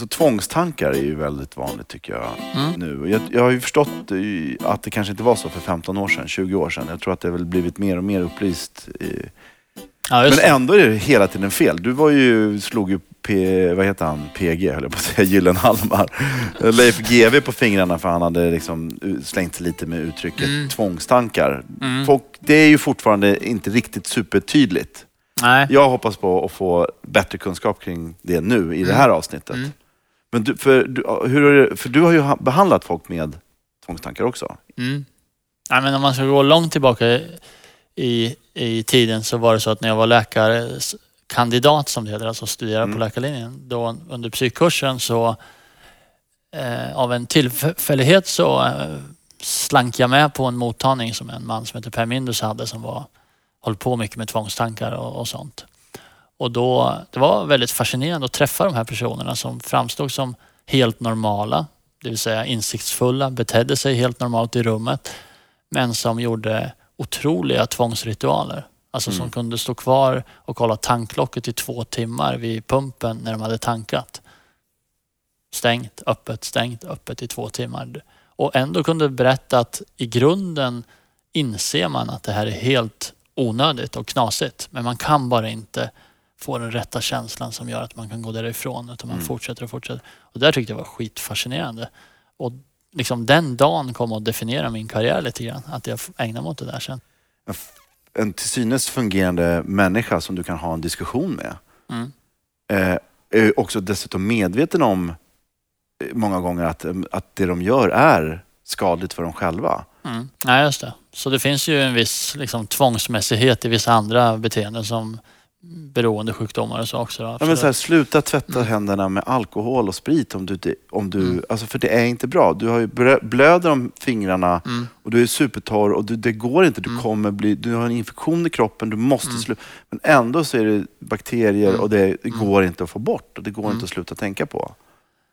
Alltså, tvångstankar är ju väldigt vanligt tycker jag nu. Och Jag, jag har ju förstått eh, att det kanske inte var så för 15 år sedan, 20 år sedan. Jag tror att det har väl blivit mer och mer upplyst. I... Ja, Men ändå är det hela tiden fel. Du var ju, slog ju P, vad heter han, PG höll jag på att säga, Gyllenhammar. Leif GW på fingrarna för han hade liksom slängt sig lite med uttrycket Mm. tvångstankar. Folk, det är ju fortfarande inte riktigt supertydligt. Nej. Jag hoppas på att få bättre kunskap kring det nu i det här avsnittet. Men du, för, du, hur, för du har ju ha- behandlat folk med tvångstankar också. Mm. Nej, men om man ska gå långt tillbaka i, i tiden så var det så att när jag var läkarkandidat som det heter, alltså studerade på läkarlinjen, då under psykkursen så eh, av en tillfällighet så eh, slank jag med på en mottagning som en man som heter Per Mindus hade som var, höll på mycket med tvångstankar och, och sånt. Och då, det var väldigt fascinerande att träffa de här personerna som framstod som helt normala, det vill säga insiktsfulla, betedde sig helt normalt i rummet, men som gjorde otroliga tvångsritualer. Alltså som kunde stå kvar och kolla tanklocket i två timmar vid pumpen när de hade tankat. Stängt, öppet, stängt, öppet i två timmar. Och ändå kunde berätta att i grunden inser man att det här är helt onödigt och knasigt. Men man kan bara inte få den rätta känslan som gör att man kan gå därifrån. Utan man fortsätter och fortsätter. Och där tyckte jag var skitfascinerande. Och liksom den dagen kom att definiera min karriär lite grann. Att jag ägnar mig åt det där sen. En, till synes fungerande människa som du kan ha en diskussion med. Mm. Eh, är också dessutom medveten om eh, många gånger att, eh, att det de gör är skadligt för dem själva. Mm. Nej, just det. Så det finns ju en viss liksom, tvångsmässighet i vissa andra beteenden som beroendesjukdomar och så också. Då, Ja, men så här, sluta tvätta Mm. händerna med alkohol och sprit om du, om du alltså för det är inte bra. Du har ju blöder om fingrarna Mm. och du är supertorr och du, det går inte. Du kommer bli, du har en infektion i kroppen, du måste Mm. sluta. Men ändå så är det bakterier och det, det går inte att få bort och det går Mm. inte att sluta tänka på.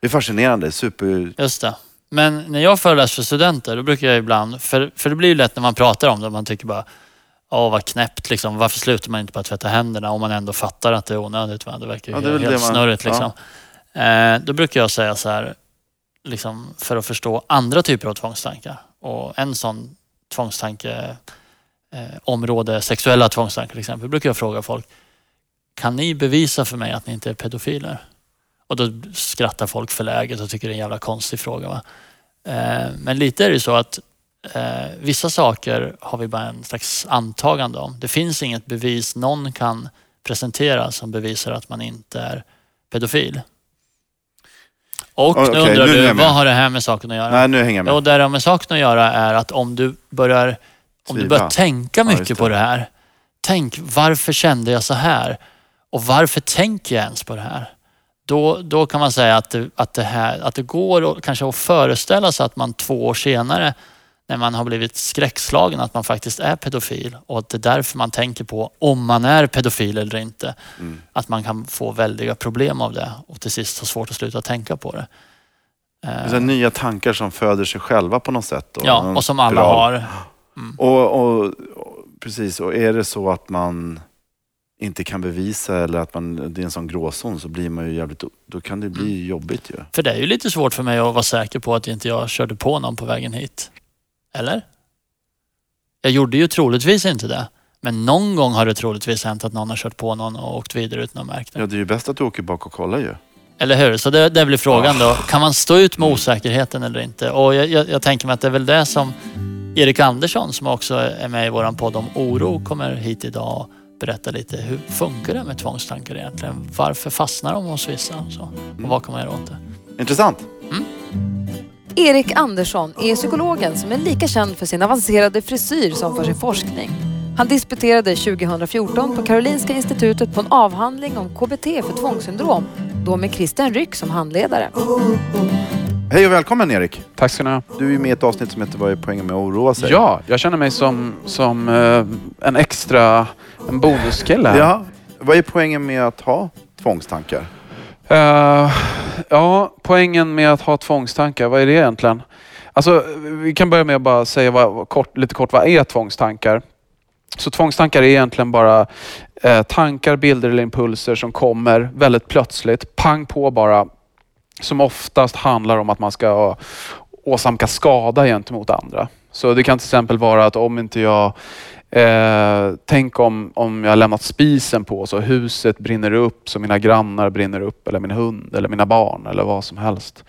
Det är fascinerande, super... Just det. Men när jag föreläser för studenter, då brukar jag ibland, för, för det blir ju lätt när man pratar om det, man tycker bara Åh vad knäppt liksom. Varför slutar man inte bara tvätta händerna om man ändå fattar att det är onödigt? Va? Det verkar ju Ja, det helt det man- snurrigt liksom. Eh, då brukar jag säga så här, liksom, för att förstå andra typer av tvångstankar. Och en sån tvångstanke, eh, område sexuella tvångstankar till exempel, brukar jag fråga folk, kan ni bevisa för mig att ni inte är pedofiler? Och då skrattar folk förläget och tycker det är en jävla konstig fråga. Va? Eh, men lite är det ju så att eh, vissa saker har vi bara en slags antagande om. Det finns inget bevis någon kan presentera som bevisar att man inte är pedofil. Och Okej, nu undrar nu du, vad har det här med saken att göra? Nej, nu hänger jag med. Och det det har med saken att göra är att om du börjar, om du börjar tänka Ja, mycket just på det. det här. Tänk, varför kände jag så här? Och varför tänker jag ens på det här? Då, då kan man säga att det, att det, här, att det går att, kanske att föreställa sig att man två år senare när man har blivit skräckslagen att man faktiskt är pedofil och att det är därför man tänker på om man är pedofil eller inte. Mm. Att man kan få väldiga problem av det och till sist ha svårt att sluta tänka på det. Det är här nya tankar som föder sig själva på något sätt. Ja, någon och som alla har. Och, och, och, precis, och är det så att man inte kan bevisa eller att man, det är en sån gråzon så blir man ju jävligt, då kan det bli Mm. jobbigt ju. För det är ju lite svårt för mig att vara säker på att inte jag körde på någon på vägen hit. Eller? Jag gjorde ju troligtvis inte det. Men någon gång har det troligtvis hänt att någon har kört på någon och åkt vidare utan att märka det. Ja, det är ju bäst att du åker bak och kollar ju. Eller hur? Så det, det blir frågan då. Kan man stå ut med osäkerheten eller inte? Och jag, jag, jag tänker mig att det är väl det som Erik Andersson som också är med i våran podd om oro kommer hit idag och berättar lite. Hur funkar det med tvångstankar egentligen? Varför fastnar de hos vissa? Och, så? och vad kan man göra åt det? Intressant. Erik Andersson är psykologen som är lika känd för sin avancerade frisyr som för sin forskning. Han disputerade 2014 på Karolinska institutet på en avhandling om KBT för tvångssyndrom, då med Christian Ryck som handledare. Hej och välkommen Erik. Tack ska ni ha. Du är med i ett avsnitt som heter Vad är poängen med att oroa sig? Ja, jag känner mig som, som eh, en extra en bonuskille här. ja. Vad är poängen med att ha tvångstankar? Uh, ja, poängen med att ha tvångstankar, vad är det egentligen? Alltså, vi kan börja med att bara säga vad, kort, lite kort, vad är tvångstankar? Så tvångstankar är egentligen bara eh, tankar, bilder eller impulser som kommer väldigt plötsligt, pang på bara, som oftast handlar om att man ska eh, åsamka skada gentemot andra. Så det kan till exempel vara att om inte jag Eh, tänk om, om jag har lämnat spisen på så huset brinner upp, så mina grannar brinner upp, eller min hund, eller mina barn, eller vad som helst.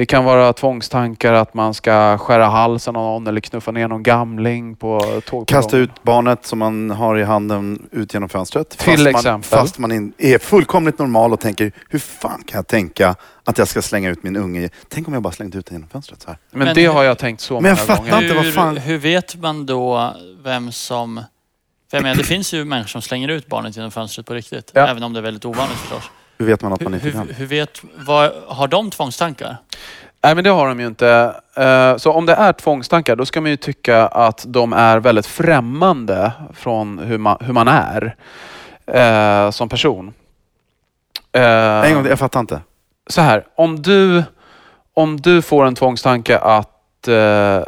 Det kan vara tvångstankar att man ska skära halsen av någon eller knuffa ner någon gamling på tågperrongen. Kasta ut barnet som man har i handen ut genom fönstret. Till fast exempel. Man, fast man in, är fullkomligt normal och tänker, hur fan kan jag tänka att jag ska slänga ut min unge? Tänk om jag bara slängde ut den genom fönstret så här. Men, Men det hur- har jag tänkt så Men många jag fattar gånger. inte, vad hur, fan- hur vet man då vem som... För jag menar, det finns ju människor som slänger ut barnet genom fönstret på riktigt. Ja. Även om det är väldigt ovanligt förstås. Hur vet man att man inte hur, kan? hur vet... Vad, har de tvångstankar? Nej men det har de ju inte. Eh, Så om det är tvångstankar då ska man ju tycka att de är väldigt främmande från hur man, hur man är eh, som person. Eh, En gång jag fattar inte. Så här, om du, om du får en tvångstanke att eh,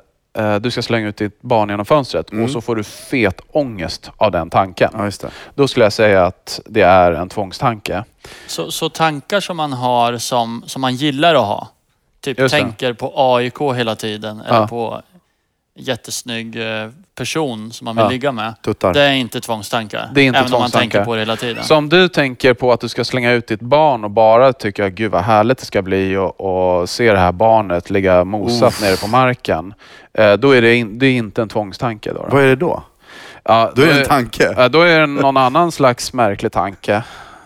du ska slänga ut ditt barn genom fönstret Mm. och så får du fet ångest av den tanken. Ja, just det. Då skulle jag säga att det är en tvångstanke. Så, så tankar som man har som, som man gillar att ha. Typ Just det. tänker på AIK hela tiden eller Ja. på jättesnygg eh, person som man vill Ja. ligga med. Tuttar. Det är inte tvångstankar. Det är inte även om man tvångstankar. tänker på det hela tiden. Så om du tänker på att du ska slänga ut ditt barn och bara tycker att gud vad härligt det ska bli och, och se det här barnet ligga mosat Uff. nere på marken. Eh, då är det, in, det är inte en tvångstanke. Då, då. Vad är det då? Ja, Då är det en tanke. Då är det någon annan slags märklig tanke.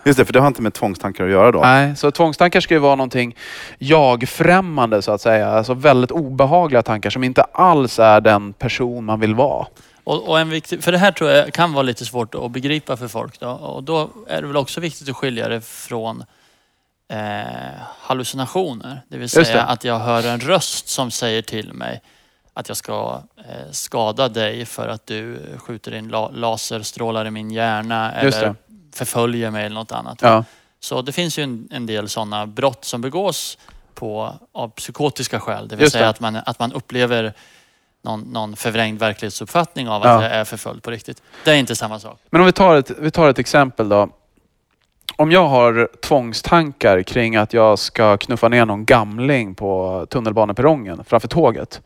Just det, för det har inte med tvångstankar att göra då. Nej, så tvångstankar ska ju vara någonting jag-främmande så att säga. Alltså väldigt obehagliga tankar som inte alls är den person man vill vara. Och, och en viktig, för det här tror jag kan vara lite svårt att begripa för folk. Då. Och då är det väl också viktigt att skilja det från eh, hallucinationer. Det vill säga det. att jag hör en röst som säger till mig att jag ska eh, skada dig för att du skjuter in la, laserstrålar i min hjärna Just eller det. Förföljer mig eller något annat. Ja. Så det finns ju en, en del sådana brott som begås på, av psykotiska skäl. Det vill Just säga det. att man, att man upplever någon, någon förvrängd verklighetsuppfattning av att Ja. jag är förföljd på riktigt. Det är inte samma sak. Men om vi tar, ett, vi tar ett exempel då. Om jag har tvångstankar kring att jag ska knuffa ner någon gamling på tunnelbaneperrongen framför tåget.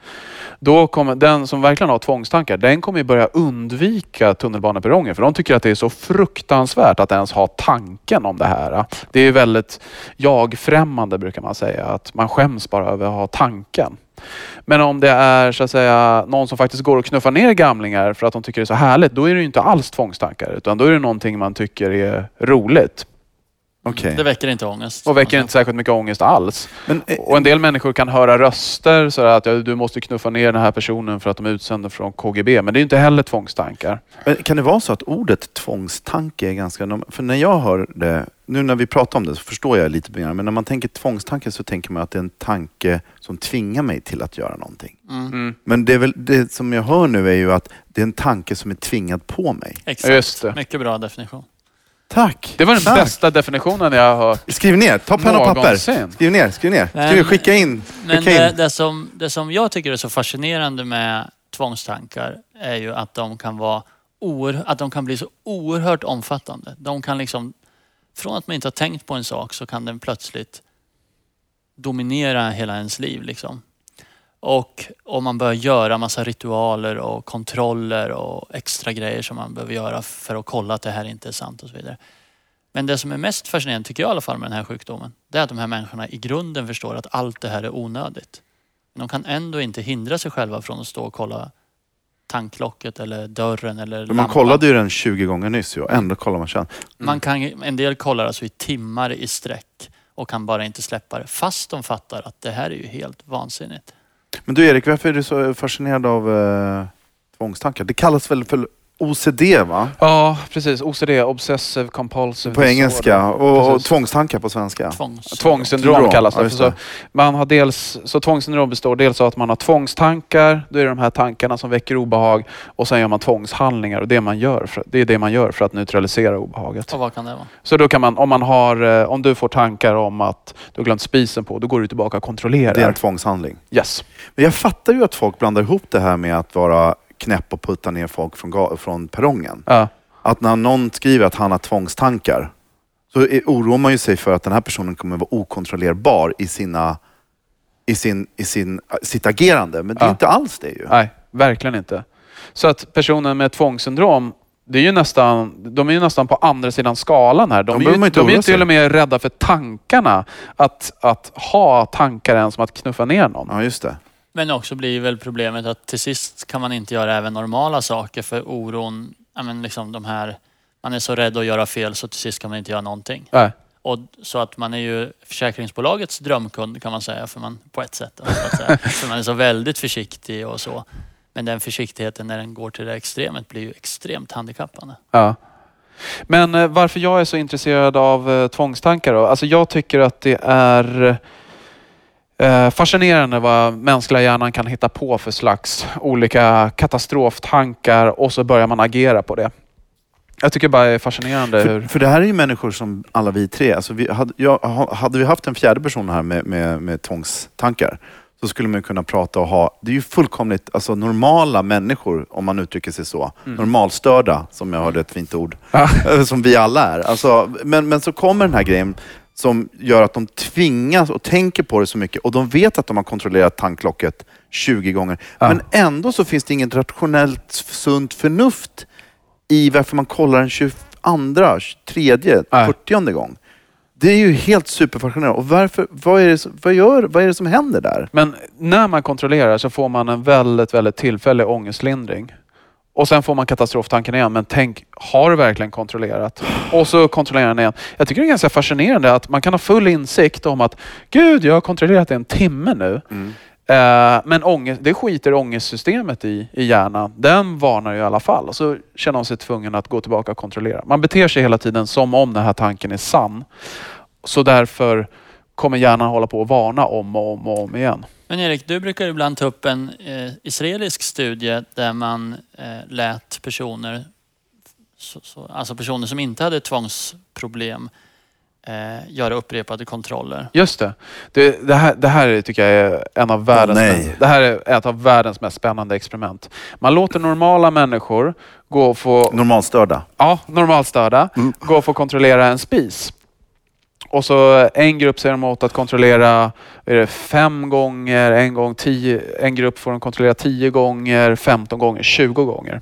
Då kommer den som verkligen har tvångstankar, den kommer ju börja undvika tunnelbaneperrongen för de tycker att det är så fruktansvärt att ens ha tanken om det här. Det är väldigt jag-främmande brukar man säga, att man skäms bara över att ha tanken. Men om det är så att säga någon som faktiskt går och knuffar ner gamlingar för att de tycker det är så härligt, då är det ju inte alls tvångstankar utan då är det någonting man tycker är roligt Okej. Det väcker inte ångest. och väcker inte särskilt mycket ångest alls. Men, eh, Och en del människor kan höra röster så att ja, du måste knuffa ner den här personen för att de är utsända från KGB. Men det är ju inte heller tvångstankar. Men kan det vara så att ordet tvångstanke är ganska... För när jag hör det, nu när vi pratar om det så förstår jag lite mer. Men när man tänker tvångstanke så tänker man att det är en tanke som tvingar mig till att göra någonting. Mm. Men det, är väl, det som jag hör nu är ju att det är en tanke som är tvingad på mig. Exakt. Just det. Mycket bra definition. Tack! Det var den Tack. bästa definitionen jag har hört. Skriv ner, ta penna och papper. Skriv ner, skriv ner. Skriv, Men- skicka in. Men Skicka det, in. det, som, det som jag tycker är så fascinerande med tvångstankar är ju att de kan vara oer, att de kan bli så oerhört omfattande. De kan liksom, från att man inte har tänkt på en sak så kan den plötsligt dominera hela ens liv. Liksom. Och om man börjar göra massa ritualer och kontroller och extra grejer som man behöver göra för att kolla att det här inte är sant och så vidare. Men det som är mest fascinerande, tycker jag i alla fall med den här sjukdomen, det är att de här människorna i grunden förstår att allt det här är onödigt. Men de kan ändå inte hindra sig själva från att stå och kolla tanklocket eller dörren eller Man lampan. kollade ju den 20 gånger nyss ju ändå kollar man sen. Man kan, en del kollar alltså i timmar i sträck och kan bara inte släppa det. Fast de fattar att det här är ju helt vansinnigt. Men du Erik, varför är du så fascinerad av eh, tvångstankar? Det kallas väl för OCD va? Ja, precis. OCD, Obsessive Compulsive På engelska. Och, och Precis. tvångstankar på svenska. Tvångs... Tvångssyndrom Syndrom, kallas det. ja, just så, det. man har dels, så tvångssyndrom består dels av att man har tvångstankar, då är det de här tankarna som väcker obehag och sen gör man tvångshandlingar och det, man gör för, det är det man gör för att neutralisera obehaget. Och vad kan det vara? Så då kan man, om, man har, eh, om du får tankar om att du har glömt spisen på, då går du tillbaka och kontrollerar. Det är en tvångshandling. Yes. Men jag fattar ju att folk blandar ihop det här med att vara knäpp och putta ner folk från, från perrongen. Ja. Att när någon skriver att han har tvångstankar så är- oroar man ju sig för att den här personen kommer vara okontrollerbar i, sina, i, sin, i sin, sitt agerande. Men det är Ja. inte alls det ju. Nej, verkligen inte. Så att personen med tvångssyndrom, det är ju nästan, de är ju nästan på andra sidan skalan här. De Ja, är ju, inte de är ju till och med rädda för tankarna. Att, att ha tankar än som att knuffa ner någon. Ja, just det. Men också blir väl problemet att till sist kan man inte göra även normala saker för oron, ja men liksom de här, man är så rädd att göra fel så till sist kan man inte göra någonting. Nej. Och så att man är ju försäkringsbolagets drömkund kan man säga, för man, på ett sätt. då, Så att säga. för man är så väldigt försiktig och så. Men den försiktigheten när den går till det extremet blir ju extremt handikappande. Ja. Men eh, varför jag är så intresserad av eh, tvångstankar då? Alltså jag tycker att det är eh, fascinerande vad mänskliga hjärnan kan hitta på för slags olika katastroftankar och så börjar man agera på det. Jag tycker bara det är fascinerande För, hur... för det här är ju människor som alla vi tre. Alltså vi, hade, jag, ha- hade vi haft en fjärde person här med, med, med tvångstankar så skulle man kunna prata och ha... Det är ju fullkomligt alltså, normala människor, om man uttrycker sig så. Normalstörda, som jag hörde ett fint ord. Som vi alla är. Alltså, men, men så kommer den här grejen som gör att de tvingas och tänker på det så mycket. Och de vet att de har kontrollerat tanklocket 20 gånger. Ja. Men ändå så finns det inget rationellt sunt förnuft i varför man kollar en 22, 23, Nej. 40 gång. Det är ju helt superfascinerande. Och varför, vad, är det, vad, gör, vad är det som händer där? Men när man kontrollerar så får man en väldigt, väldigt tillfällig ångestlindring. Och sen får man katastroftanken igen. Men tänk, har du verkligen kontrollerat? Och så kontrollerar den igen. Jag tycker det är ganska fascinerande att man kan ha full insikt om att Gud, jag har kontrollerat i en timme nu. Eh, men ångest, det skiter ångestsystemet i, i hjärnan. Den varnar ju i alla fall. Och så känner man sig tvungen att gå tillbaka och kontrollera. Man beter sig hela tiden som om den här tanken är sann. Så därför kommer hjärnan hålla på att varna om och om och om igen. Men Erik, du brukar ibland ta upp en eh, israelisk studie där man eh, lät personer, så, så, alltså personer som inte hade tvångsproblem, eh, göra upprepade kontroller. Just det. Det, det, här, det här är, tycker jag är en av världens, nej. det här är ett av världens mest spännande experiment. Man låter normala människor gå och få, Normalstörda. ja, normalstörda, gå och få kontrollera en spis. Och så en grupp ser de åt att kontrollera vad är det, fem gånger, en gång tio, en grupp får de kontrollera tio gånger, 15 gånger, 20 gånger.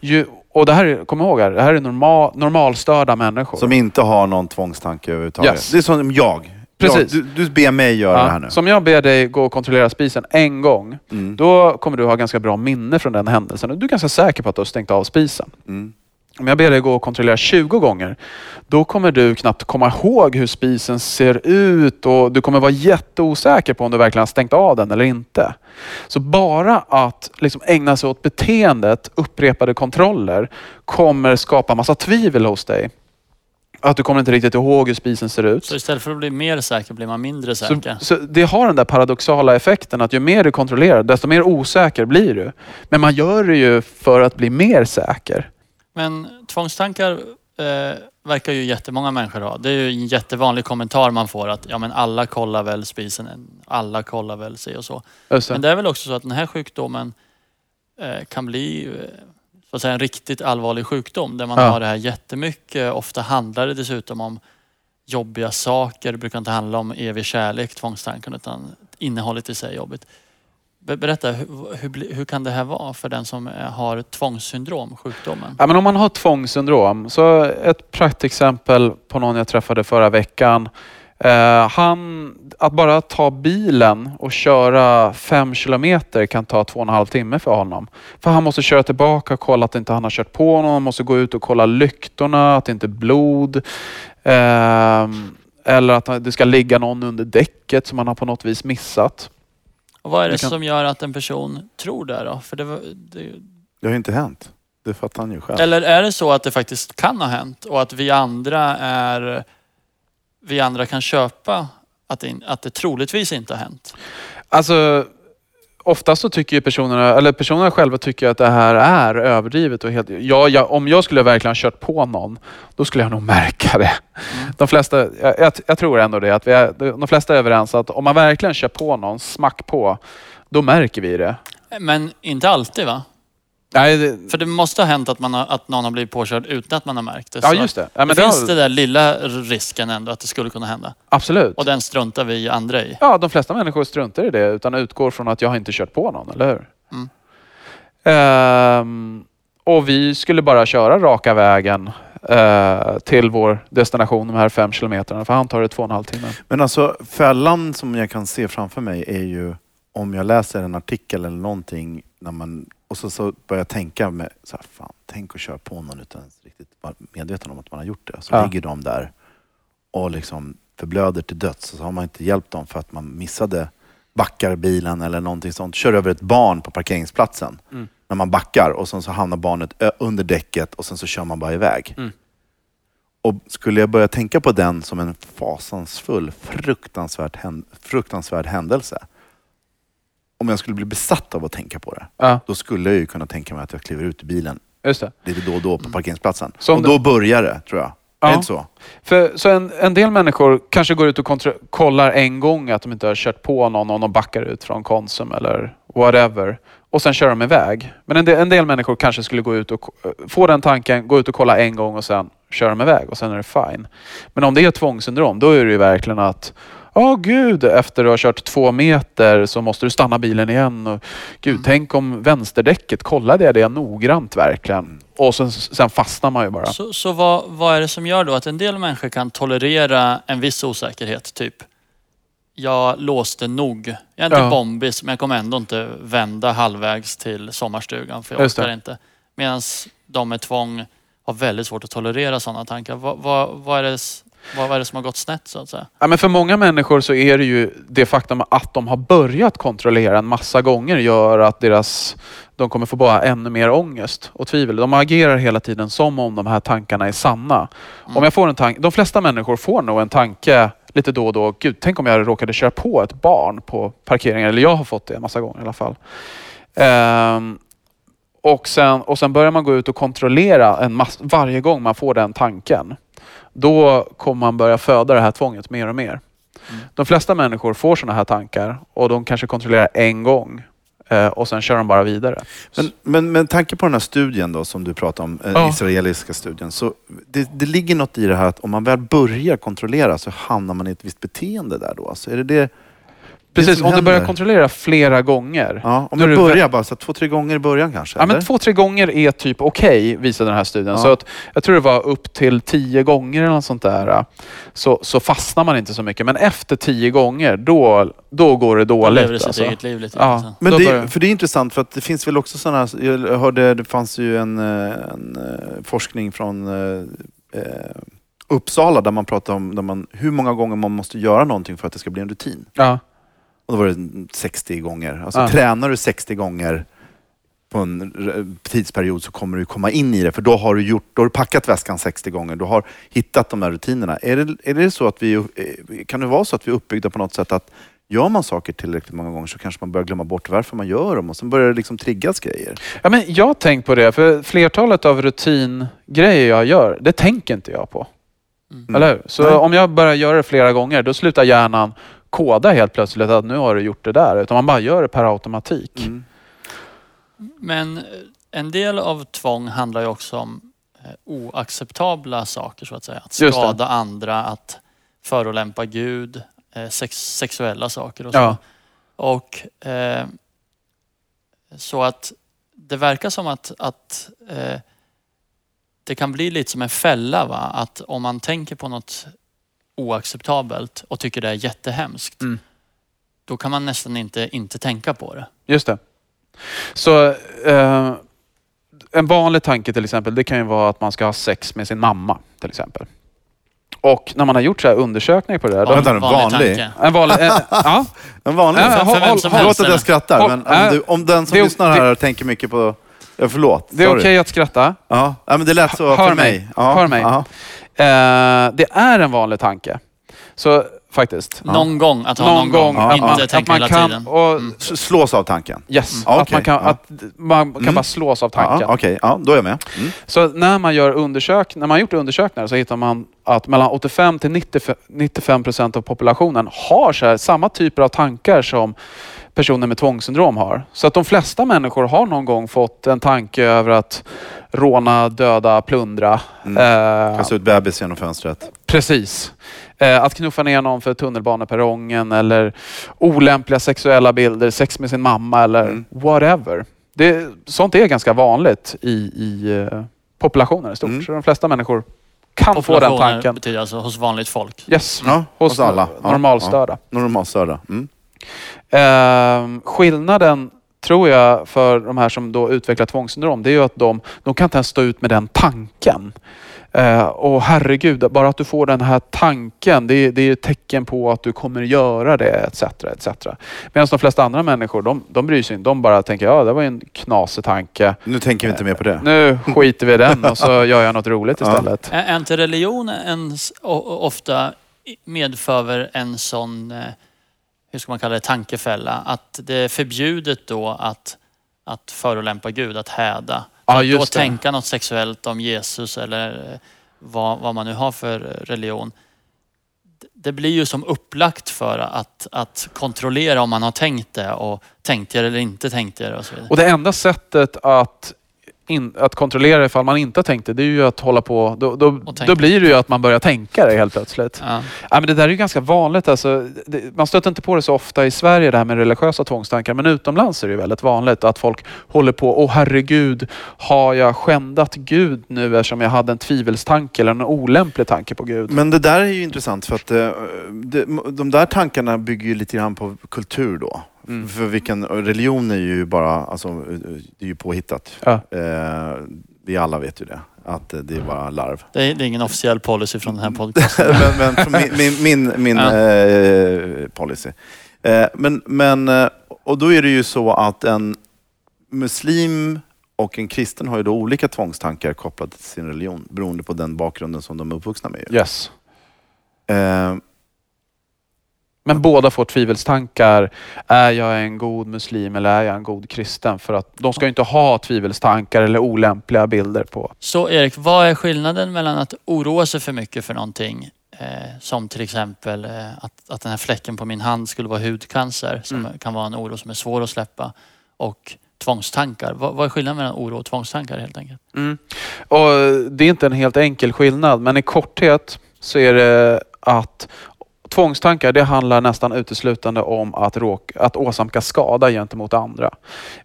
Ju, och det här, är- kom ihåg här, det här är normal, normalstörda människor. Som inte har någon tvångstanke överhuvudtaget. Yes. Det är som jag. Precis. Jag, du, du ber mig göra det här nu. Som jag ber dig gå och kontrollera spisen en gång, Mm. då kommer du ha ganska bra minne från den händelsen. Du är ganska säker på att du har stängt av spisen. Mm. Om jag ber dig gå och kontrollera 20 gånger, då kommer du knappt komma ihåg hur spisen ser ut och du kommer vara jätteosäker på om du verkligen har stängt av den eller inte. Så bara att liksom ägna sig åt beteendet, upprepade kontroller, kommer skapa massa tvivel hos dig. Att du kommer inte riktigt ihåg hur spisen ser ut. Så istället för att bli mer säker blir man mindre Så, säker. så det har den där paradoxala effekten att ju mer du kontrollerar, desto mer osäker blir du. Men man gör det ju för att bli mer säker. Men tvångstankar eh, verkar ju jättemånga människor ha. Det är ju en jättevanlig kommentar man får att ja, men alla kollar väl spisen, alla kollar väl sig och så. Det. Men det är väl också så att den här sjukdomen eh, kan bli eh, så att säga, en riktigt allvarlig sjukdom där man Ja. har det här jättemycket. Ofta handlar det dessutom om jobbiga saker. Det brukar inte handla om evig kärlek, tvångstanken, utan innehållet i sig är jobbigt. Berätta, hur, hur, kan det här vara för den som eh, har tvångssyndrom, sjukdomen? Ja, men om man har tvångssyndrom, så ett praktexempel på någon jag träffade förra veckan. Eh, han, att bara ta bilen och köra fem kilometer kan ta två och en halv timme för honom. För han måste köra tillbaka och kolla att inte han har kört på någon. Han måste gå ut och kolla lyktorna, att det inte är blod. Eh, eller att det ska ligga någon under däcket som han har på något vis missat. Och vad är det Det kan- som gör att en person tror det då? För det, var- det, Det har ju inte hänt. Det fattar han ju själv. Eller är det så att det faktiskt kan ha hänt och att vi andra är... Vi andra kan köpa att det, att det troligtvis inte har hänt? Alltså, oftast så tycker ju personerna, eller personerna själva tycker att det här är överdrivet. Och helt, ja, ja, om jag skulle verkligen ha kört på någon, då skulle jag nog märka det. De flesta, jag, jag, jag tror ändå det, att vi är, de flesta är överens att om man verkligen kör på någon, smack på, då märker vi det. Men inte alltid va? Nej, det, För det måste ha hänt att, man har, att någon har blivit påkörd utan att man har märkt det. ja, just det. Ja, det men det finns har, det där lilla risken ändå att det skulle kunna hända. Absolut. Och den struntar vi andra i. Ja, de flesta människor struntar i det utan utgår från att jag har inte kört på någon, eller hur? Mm. Ehm, och vi skulle bara köra raka vägen eh, till vår destination, de här fem kilometerna. För han tar det två och en halv timme. Men alltså fällan som jag kan se framför mig är ju om jag läser en artikel eller någonting när man, och så, så börjar jag tänka med, så här, fan, tänk att köra på någon utan ens riktigt vara medveten om att man har gjort det. Så Ja. ligger de där och liksom förblöder till döds så har man inte hjälpt dem för att man missade backar bilen eller någonting sånt. Kör över ett barn på parkeringsplatsen Mm. när man backar och sen så hamnar barnet under däcket och sen så kör man bara iväg. Mm. Och skulle jag börja tänka på den som en fasansfull, fruktansvärt hän- fruktansvärd händelse. Om jag skulle bli besatt av att tänka på det, Ja, då skulle jag ju kunna tänka mig att jag kliver ut i bilen just det. lite då och då på parkeringsplatsen. Så om och då börjar det, tror jag. Ja. Är det inte så? För, så en, en del människor kanske går ut och kollar en gång att de inte har kört på någon om de backar ut från Konsum eller whatever. Och sen kör de iväg. Men en del, en del människor kanske skulle gå ut och ko- få den tanken, gå ut och kolla en gång och sen kör de iväg och sen är det fine. Men om det är tvångssyndrom, då är det ju verkligen att Åh gud, efter du har kört två meter så måste du stanna bilen igen. Och, gud, tänk om vänsterdäcket, kollade jag det noggrant verkligen? Och sen, sen fastnar man ju bara. Så, så vad, vad är det som gör då att en del människor kan tolerera en viss osäkerhet? Typ, jag låste nog. Jag är inte Ja. bombis, men jag kommer ändå inte vända halvvägs till sommarstugan för jag Just det. orkar inte. Medan de med tvång har väldigt svårt att tolerera sådana tankar. Vad, vad, vad, är det, vad, är det som har gått snett så att säga? Ja, men för många människor så är det ju det faktum att de har börjat kontrollera en massa gånger gör att deras, de kommer få bara ännu mer ångest och tvivel. De agerar hela tiden som om de här tankarna är sanna. Om jag får en tanke, de flesta människor får nog en tanke lite då och då. Gud, tänk om jag råkade köra på ett barn på parkeringen. Eller jag har fått det en massa gånger i alla fall. Ehm, och, sen, och sen börjar man gå ut och kontrollera en mass, varje gång man får den tanken. Då kommer man börja föda det här tvånget mer och mer. De flesta människor får sådana här tankar och de kanske kontrollerar en gång eh, och sen kör de bara vidare. Men, men med tanke på den här studien då som du pratade om, den Ja. israeliska studien. Så det, det ligger något i det här att om man väl börjar kontrollera så hamnar man i ett visst beteende där då. Så är det det, Precis, om du börjar händer? kontrollera flera gånger. ja, om då det börjar bara så här, två, tre gånger i början kanske? Ja, men två, tre gånger är typ okej, visade den här studien. Ja. Så att, jag tror det var upp till tio gånger eller något sånt där. Så, så fastnar man inte så mycket. Men efter tio gånger, då, då går det De dåligt. lever sitt alltså. eget liv lite. Ja. Men Då det, för det är intressant för att det finns väl också sådana, jag hörde det fanns ju en, eh, en eh, forskning från eh, eh, Uppsala där man pratade om där man, hur många gånger man måste göra någonting för att det ska bli en rutin. Ja. Och då var det 60 gånger. Alltså Ja. tränar du 60 gånger på en tidsperiod så kommer du komma in i det. För då har du, gjort, då har du packat väskan 60 gånger. Du har hittat de här rutinerna. Är det, är det så att vi, eh, kan det vara så att vi är uppbyggda på något sätt att gör man saker tillräckligt många gånger så kanske man börjar glömma bort varför man gör dem och sen börjar det liksom triggas grejer. Ja, men jag har tänkt på det, för flertalet av rutingrejer jag gör, det tänker inte jag på. Mm. Eller hur? Så Nej. om jag börjar göra det flera gånger, då slutar hjärnan koda helt plötsligt att nu har du gjort det där. Utan man bara gör det per automatik. Mm. Men eh, en del av tvång handlar ju också om eh, oacceptabla saker så att säga. Att skada andra, att förolämpa Gud, eh, sex, sexuella saker och så. Ja. Och eh, så att det verkar som att, att eh, det kan bli lite som en fälla. Va? Att om man tänker på något oacceptabelt och tycker det är jättehemskt, Mm. då kan man nästan inte inte tänka på det. Just det. Så eh, en vanlig tanke till exempel, det kan ju vara att man ska ha sex med sin mamma till exempel. Och när man har gjort så här undersökningar på det där. Ja, Då, Vänta nu, vanlig? tanke. en vanlig, eh, ja, En vanlig? Ja, För, håll- som håll- Förlåt att jag skrattar, Håll- men om, du, om den som det- lyssnar det- här tänker mycket på Ja, förlåt. Det är okej att skratta. Ja. ja, men det lät så Hör för mig. mig. Ja. Hör mig. Ja. Eh, det är en vanlig tanke. Så faktiskt. Någon gång att ha Någon, någon, gång. gång. Ja, att Inte man, tänka att man hela kan, tiden. och, S- Slås av tanken. Yes, Ja, att okej. man kan, Ja. att man kan Mm. bara slås av Ja, tanken. Okej, ja, då är jag med. Mm. Så när man gör undersök, när man gjort undersökningar så hittar man att mellan 85 till 95 95 procent av populationen har så här, samma typer av tankar som personer med tvångssyndrom har. Så att de flesta människor har någon gång fått en tanke över att råna, döda, plundra. Mm. Eh, Kasta ut bebis genom fönstret. Precis. Eh, att knuffa ner någon för tunnelbaneperrongen eller olämpliga sexuella bilder, sex med sin mamma eller Mm. whatever. Det, sånt är ganska vanligt i, i eh, populationen i stort. Mm. Så de flesta människor kan få den tanken. betyder alltså hos vanligt folk. Yes, Ja, hos, hos alla. Ja, normalstörda. Normalstörda. Mm. Ehm, skillnaden tror jag för de här som då utvecklar tvångssyndrom, det är ju att de, de kan inte ens stå ut med den tanken. Eh, och herregud, bara att du får den här tanken, det är, det är ett tecken på att du kommer göra det, etc. etc. Medan de flesta andra människor, de, de bryr sig inte. De bara tänker, ja det var ju en knasig tanke. Nu tänker vi inte mer på det. Nu skiter vi i den och så gör jag något roligt Ja. istället. Är är inte religion en, ofta medför en sån, eh, hur ska man kalla det, tankefälla? Att det är förbjudet då att, att förolämpa Gud, att häda. Ja, att då det. tänka något sexuellt om Jesus eller eh, vad, vad man nu har för eh, religion. Det- Det blir ju som upplagt för att, att kontrollera om man har tänkt det och tänkt det eller inte tänkt det och så vidare. Och det enda sättet att, in, att kontrollera ifall man inte har tänkt det, det är ju att hålla på... Då, då, då blir det ju att man börjar tänka det helt plötsligt. Ja. Ja, men det där är ju ganska vanligt. Alltså, det, man stöter inte på det så ofta i Sverige, det här med religiösa tvångstankar. Men utomlands är det ju väldigt vanligt att folk håller på, åh herregud, har jag skändat Gud nu eftersom jag hade en tvivelstanke eller en olämplig tanke på Gud? Men det där är ju intressant för att eh, det, de där tankarna bygger ju lite grann på kultur då. Mm. För vilken religion är ju bara, alltså det är ju påhittat. Ja. Eh, vi alla vet ju det. Att eh, det är bara larv. Det, är, det är ingen officiell policy från den här podcasten. men men min, min, min, Ja. eh, policy. Eh, men, men, eh, och då är det ju så att en muslim och en kristen har ju då olika tvångstankar kopplade till sin religion beroende på den bakgrunden som de är uppvuxna med. Yes. Men båda får tvivelstankar. Är jag en god muslim eller är jag en god kristen? För att de ska ju inte ha tvivelstankar eller olämpliga bilder på. Så Erik, vad är skillnaden mellan att oroa sig för mycket för någonting, eh, som till exempel eh, att, att den här fläcken på min hand skulle vara hudcancer, som Mm. kan vara en oro som är svår att släppa, och tvångstankar. Vad, vad är skillnaden mellan oro och tvångstankar helt enkelt? Och det är inte en helt enkel skillnad, men i korthet så är det att tvångstankar det handlar nästan uteslutande om att, råka, att åsamka skada gentemot andra.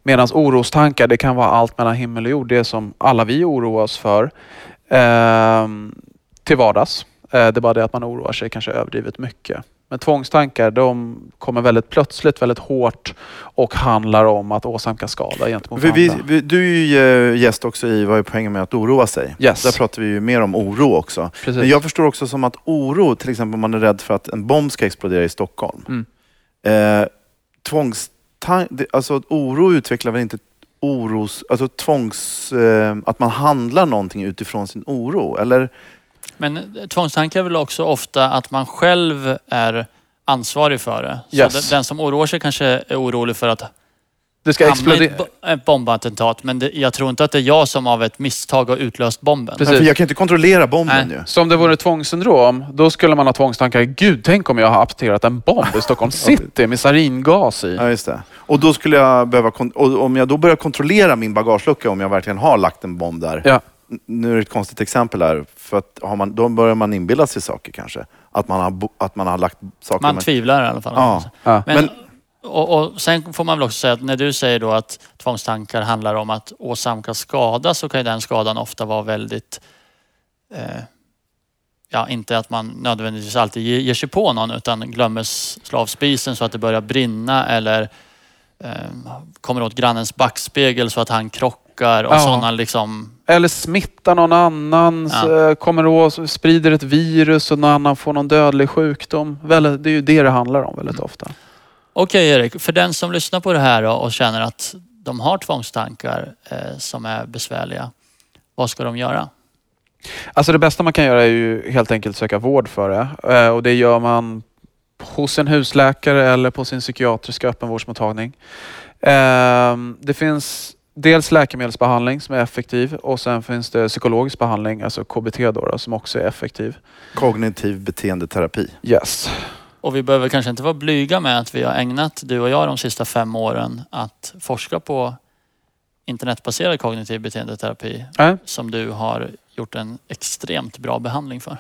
Medan orostankar det kan vara allt mellan himmel och jord, det som alla vi oroar oss för eh, till vardags. Eh, det är bara det att man oroar sig kanske överdrivet mycket. Men tvångstankar de kommer väldigt plötsligt, väldigt hårt och handlar om att åsamka skada gentemot vi, andra. vi, du är ju eh, gäst också i Vad är poängen med att oroa sig? Yes. Där pratar vi ju mer om oro också. Precis. Men jag förstår också som att oro, till exempel om man är rädd för att en bomb ska explodera i Stockholm. Mm. Eh, tvångstan- det- alltså oro utvecklar väl inte oros, alltså tvångs, eh, att man handlar någonting utifrån sin oro? Eller? Men eh, tvångstankar är väl också ofta att man själv är ansvarig för det. Så Yes. den, den som oroar sig kanske är orolig för att det ska explodera. ett, bo- ett bombattentat, men det, jag tror inte att det är jag som av ett misstag har utlöst bomben. Precis. För jag kan inte kontrollera bomben Nej. ju. Så om det vore tvångssyndrom, då skulle man ha tvångstankar. Gud, tänk om jag har apterat en bomb i Stockholm city med saringas i. Ja, just det. Och då skulle jag behöva, och om jag då börjar kontrollera min bagagelucka om jag verkligen har lagt en bomb där. Ja. Nu är det ett konstigt exempel här, för att har man, då börjar man inbilla sig saker kanske. Att man har, bo- att man har lagt saker... Man men- tvivlar i alla fall. Ja. Ja. Men, Men- och, och sen får man väl också säga att när du säger då att tvångstankar handlar om att åsamka skada så kan ju den skadan ofta vara väldigt... Eh, ja, inte att man nödvändigtvis alltid ge- ger sig på någon utan glömmer s- slå av spisen så att det börjar brinna eller eh, kommer åt grannens backspegel så att han krockar och Ja. sådana liksom... Eller smittar någon annan, Ja. s- kommer åt, sprider ett virus och någon annan får någon dödlig sjukdom. Det är ju det det handlar om väldigt ofta. Okej Erik, för den som lyssnar på det här och känner att de har tvångstankar eh, som är besvärliga. Vad ska de göra? Alltså det bästa man kan göra är ju helt enkelt söka vård för det. Eh, Och det gör man hos en husläkare eller på sin psykiatriska öppenvårdsmottagning. Ehm, Det finns dels läkemedelsbehandling som är effektiv och sen finns det psykologisk behandling, alltså KBT då, då som också är effektiv. Kognitiv beteendeterapi. Yes. Och vi behöver kanske inte vara blyga med att vi har ägnat, du och jag, de sista fem åren att forska på internetbaserad kognitiv beteendeterapi Nej. som du har gjort en extremt bra behandling för.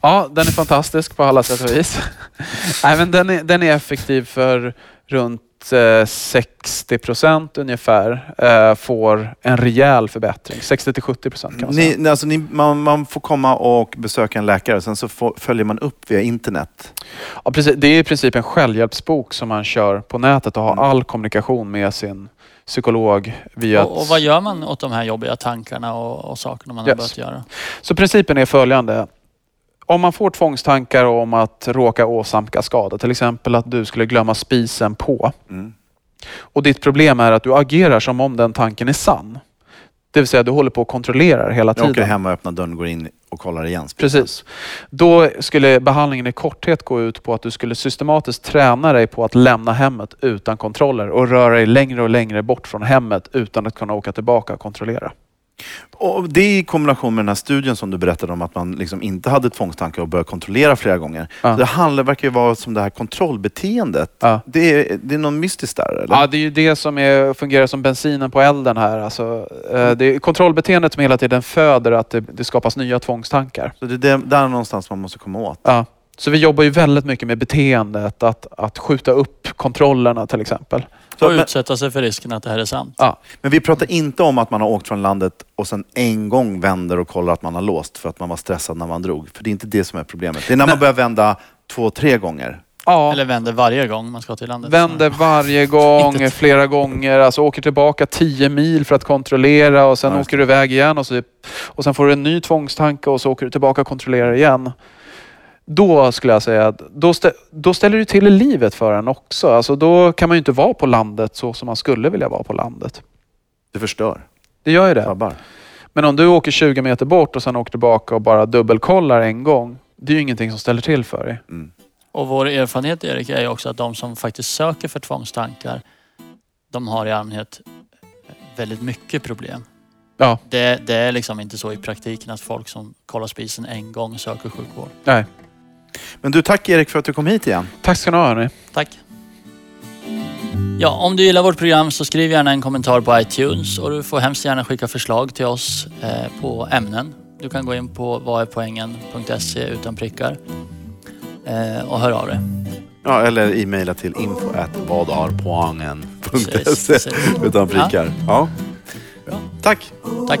Ja, den är fantastisk på alla sätt och vis. Nej, men den, är, den är effektiv för runt eh, 60 procent ungefär eh, får en rejäl förbättring. 60 till 70 procent kan man säga. Ni, alltså ni, man, man får komma och besöka en läkare, sen så får, följer man upp via internet. Ja, precis. Det är i princip en självhjälpsbok som man kör på nätet och har Mm. all kommunikation med sin psykolog via Och, och vad gör man åt de här jobbiga tankarna och, och sakerna man har Yes. börjat göra? Så principen är följande. Om man får tvångstankar om att råka åsamka skada, till exempel att du skulle glömma spisen på Mm. och ditt problem är att du agerar som om den tanken är sann. Det vill säga du håller på och kontrollerar hela Jag åker tiden. hem och öppnar dörren, går in och kollar igen. Precis. Då skulle behandlingen i korthet gå ut på att du skulle systematiskt träna dig på att lämna hemmet utan kontroller och röra dig längre och längre bort från hemmet utan att kunna åka tillbaka och kontrollera. Och det i kombination med den här studien som du berättade om att man liksom inte hade tvångstankar och började kontrollera flera gånger. Ja. Det handlar, verkar ju vara som det här kontrollbeteendet. Ja. Det, är, det är någon mystiskt där eller? Ja, det är ju det som är, fungerar som bensinen på elden här. Alltså, eh, det är kontrollbeteendet som hela tiden föder att det, det skapas nya tvångstankar. Så det är där någonstans man måste komma åt. Ja. Så vi jobbar ju väldigt mycket med beteendet, att, att skjuta upp kontrollerna till exempel. Så, Och utsätta sig för risken att det här är sant. Ja. men vi pratar inte om att man har åkt från landet och sen en gång vänder och kollar att man har låst för att man var stressad när man drog. För det är inte det som är problemet. Det är när man börjar vända två, tre gånger. Ja. Eller vänder varje gång man ska till landet. Vänder varje gång, flera gånger, alltså åker tillbaka 10 mil för att kontrollera och sen Ja, åker du iväg igen och, så, och sen får du en ny tvångstanke och så åker du tillbaka och kontrollerar igen. Då skulle jag säga att då, stä, då ställer du till i livet för en också. Alltså då kan man ju inte vara på landet så som man skulle vilja vara på landet. Det förstör. Det gör ju det. Drabbar. Men om du åker 20 meter bort och sen åker tillbaka och bara dubbelkollar en gång. Det är ju ingenting som ställer till för dig. Mm. Och vår erfarenhet Erik är ju också att de som faktiskt söker för tvångstankar de har i allmänhet väldigt mycket problem. Ja. Det, det är liksom inte så i praktiken att folk som kollar spisen en gång söker sjukvård. Nej. Men du, tack Erik för att du kom hit igen. Tack ska ni ha hörni. Tack. Ja, om du gillar vårt program så skriv gärna en kommentar på iTunes och du får hemskt gärna skicka förslag till oss eh, på ämnen. Du kan gå in på vadärpoängen.se utan prickar eh, och hör av dig. Ja, eller e-maila till info at vadharpoangen.se Precis, precis. utan prickar. Ja. Tack. Tack.